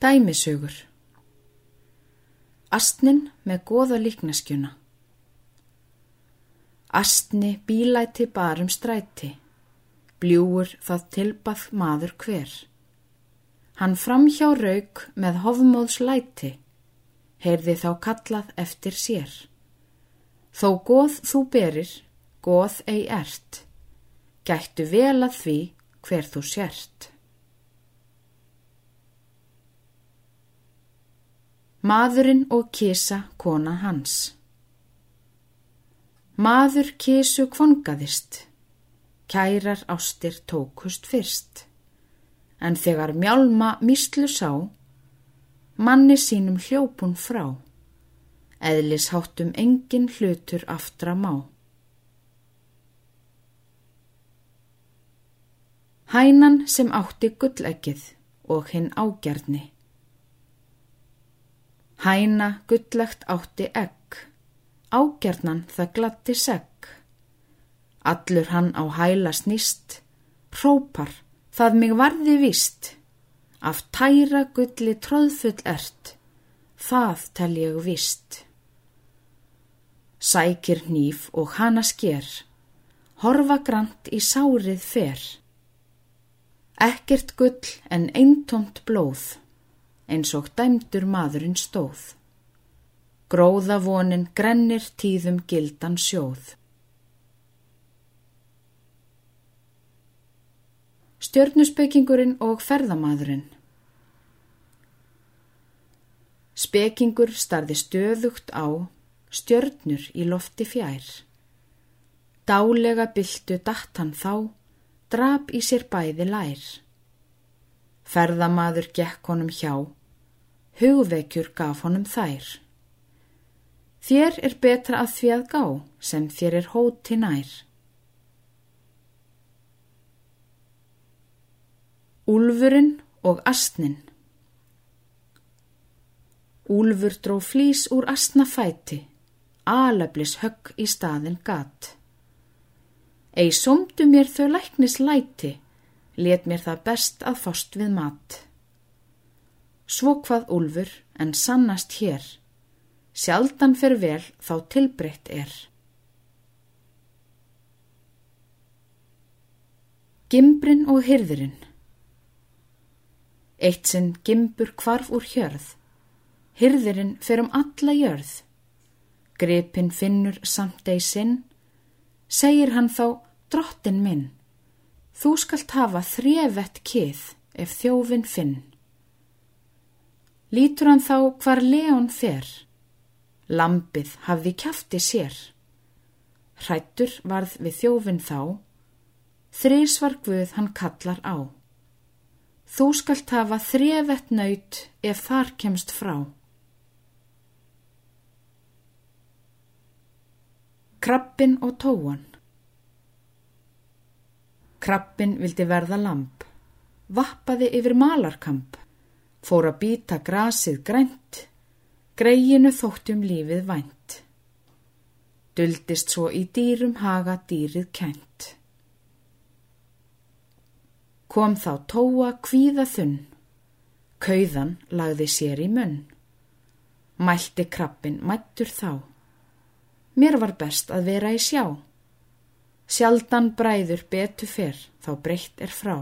Dæmisögur Astnin með goða líknaskjuna Astni bílæti barum stræti, bljúur það tilbað maður hver. Hann framhjá rauk með hofmóðs læti, heyrði þá kallað eftir sér. Þó goð þú berir, goð ei ert, gættu vel að því hver þú sért. Maðurinn og kísa kona hans Maður kísu kvongaðist, kærar ástir tókust fyrst, en þegar mjálma míslu sá, manni sínum hljópun frá, eðlis háttum engin hlutur aftra má. Hænan sem átti gulleggið og hinn ágjarni. Hæna gullegt átti egg, ágjarnan það glatti segg. Allur hann á hæla snýst, própar það mig varði vist, af tæra gulli tróðfull ert, það tel ég vist. Sækir nýf og hana sker, horfa grant í sárið fer. Ekkert gull en eintomt blóð, eins og dæmdur maðurinn stóð. Gróða vonin grennir tíðum gildan sjóð. Stjörnuspekingurinn og ferðamadurinn Spekingur starði stöðugt á stjörnur í lofti fjær. Dálega byltu datt hann þá drap í sér bæði lær. Ferðamaður gekk honum hjá, hugvekjur gaf honum þær. Þér er betra að því að gá sem þér er hóti nær. Úlfurinn og astnin Úlfur dró flýs úr astna fæti, alablis högg í staðin gatt. Ei somdu mér þau læknis læti, let mér það best að fást við mat. Svo hvað úlfur en sannast hér, sjaldan fer vel þá tilbreytt er. Gimbrin og hyrðurinn Eitt sinn gimbur kvarf úr hjörð, hyrðurinn fer um alla jörð. Gripin finnur samt ei sinn, segir hann þá drottin minn, þú skalt hafa þrjevett kið ef þjófin finn. Lítur hann þá hvar leon fer, lampið hafði kæfti sér. Hrættur varð við þjófin þá, þrísvar guð hann kallar á. Þú skalt hafa þrjevett nöyt ef þar kemst frá. Krabbin og tóan Krabbin vildi verða lamp, vappaði yfir malarkamp, fór að býta grasið grænt, greiinu þóttum lífið vænt. Duldist svo í dýrum haga dýrið kænt. Kom þá tóa kvíða þunn, kauðan lagði sér í munn. Mælti krabbin mættur þá. Mér var best að vera í sjá. Sjaldan bræður betu fyrr þá breytt er frá.